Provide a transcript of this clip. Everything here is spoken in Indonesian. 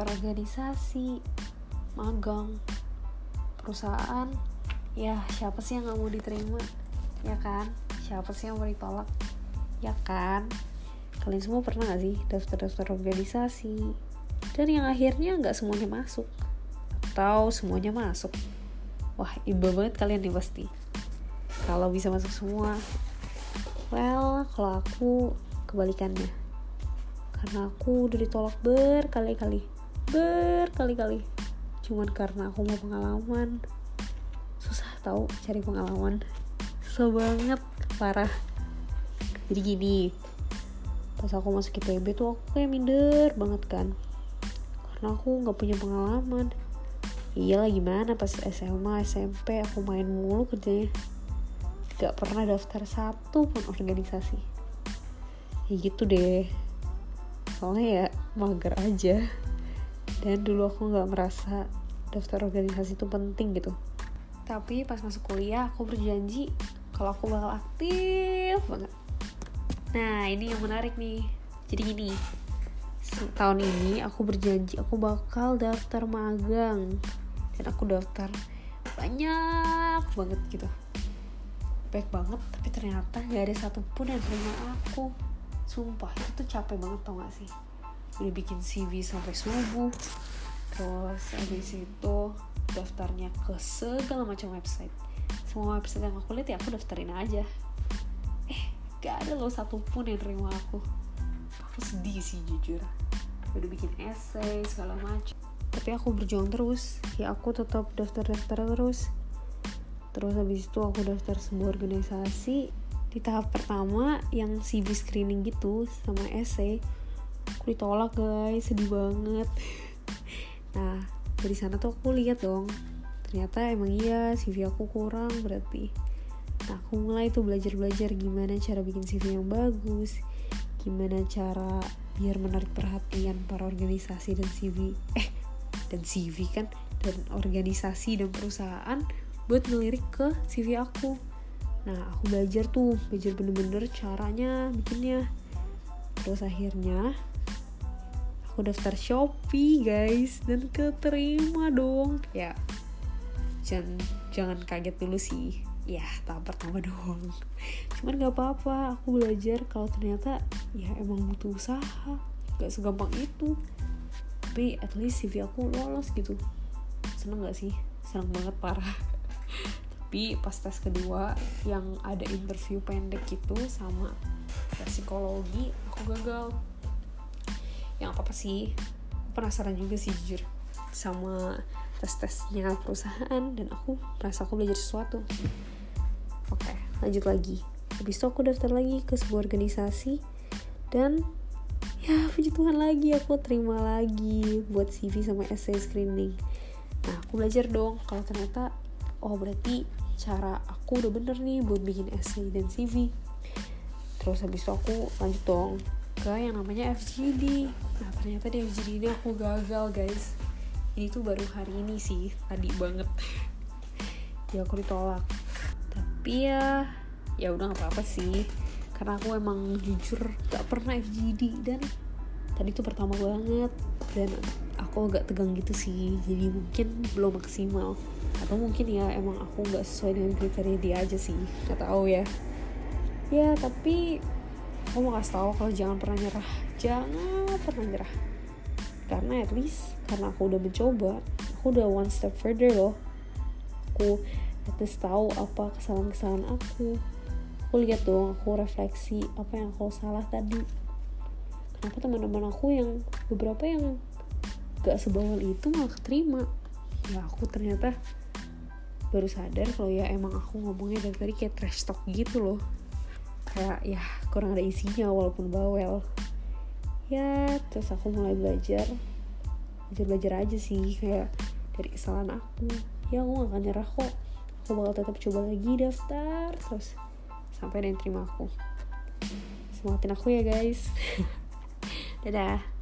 daftar organisasi magang perusahaan ya siapa sih yang nggak mau diterima ya kan? Siapa sih yang mau ditolak ya kan? Kalian semua pernah gak sih daftar-daftar organisasi? Dan yang akhirnya nggak semuanya masuk atau semuanya masuk. Wah iba banget kalian nih pasti. Kalau bisa masuk semua well kalau aku kebalikannya. Karena aku udah ditolak berkali-kali berkali-kali. Cuman karena aku mau pengalaman. Susah tahu cari pengalaman. Susah banget. Parah. Jadi gini pas aku masuk IPB tuh aku kayak minder banget kan. Karena aku nggak punya pengalaman. Iyalah gimana? Pas SMA SMP aku main mulu kerjanya. Gak pernah daftar satu pun organisasi. Ya gitu deh. Soalnya ya mager aja dan dulu aku nggak merasa daftar organisasi itu penting gitu. Tapi pas masuk kuliah aku berjanji kalau aku bakal aktif banget. Nah ini yang menarik nih. Jadi gini tahun ini aku berjanji aku bakal daftar magang. Dan aku daftar banyak banget gitu. Baik banget tapi ternyata gak ada satupun yang terima aku. Sumpah itu tuh capek banget tau gak sih udah bikin CV sampai subuh. Terus habis itu daftarnya ke segala macam website. Semua website yang aku lihat ya aku daftarin aja. Eh gak ada loh satupun yang terima aku. Aku sedih sih jujur. Udah bikin essay segala macam. Tapi aku berjuang terus. Ya aku tetap daftar-daftar terus. Terus habis itu aku daftar sebuah organisasi. Di tahap pertama yang CV screening gitu sama essay aku ditolak guys. Sedih banget. Nah dari sana tuh aku lihat dong. Ternyata emang iya CV aku kurang berarti. Nah aku mulai tuh belajar-belajar gimana cara bikin CV yang bagus gimana cara biar menarik perhatian para organisasi dan CV eh dan CV kan? Dan organisasi dan perusahaan buat ngelirik ke CV aku. Nah aku belajar tuh belajar bener-bener caranya bikinnya. Terus akhirnya aku daftar Shopee guys. Dan keterima dong. Ya jangan jangan kaget dulu sih. Ya tahap pertama doang cuman gak apa-apa aku belajar. Kalau ternyata ya emang butuh usaha. Gak segampang itu. Tapi at least CV aku lolos gitu. Seneng gak sih? Seneng banget parah. Tapi pas tes kedua yang ada interview pendek gitu sama psikologi aku gagal yang apa apa sih. Penasaran juga sih jujur sama tes-tesnya perusahaan dan aku merasa aku belajar sesuatu. Oke lanjut lagi. Habis itu aku daftar lagi ke sebuah organisasi dan ya puji Tuhan lagi aku terima lagi buat CV sama essay screening. Nah aku belajar dong kalau ternyata oh berarti cara aku udah bener nih buat bikin essay dan CV terus habis itu aku lanjut dong ke yang namanya FGD nah ternyata di FGD ini aku gagal guys. Ini tuh baru hari ini sih tadi banget. Ya aku ditolak. Tapi ya ya udah nggak apa-apa sih. Karena aku emang jujur gak pernah FGD dan tadi tuh pertama banget. Dan aku agak tegang gitu sih jadi mungkin belum maksimal. Atau mungkin ya emang aku nggak sesuai dengan kriteria dia aja sih nggak tahu ya. Ya tapi aku mau kasih tahu kalau jangan pernah nyerah. Jangan pernah nyerah. Karena at least karena aku udah mencoba aku udah one step further loh. Aku at least tahu apa kesalahan-kesalahan aku. Aku lihat dong aku refleksi apa yang aku salah tadi. Kenapa teman-teman aku yang beberapa yang gak sebawal itu malah keterima? Ya aku ternyata baru sadar kalau ya emang aku ngomongnya dari tadi kayak trash talk gitu loh kayak ya kurang ada isinya walaupun bawel. Ya terus aku mulai belajar. Belajar belajar aja sih kayak dari kesalahan aku. Ya aku gak akan nyerah kok. Aku bakal tetap coba lagi daftar terus sampai ada yang terima aku. Semangatin aku ya guys. Dadah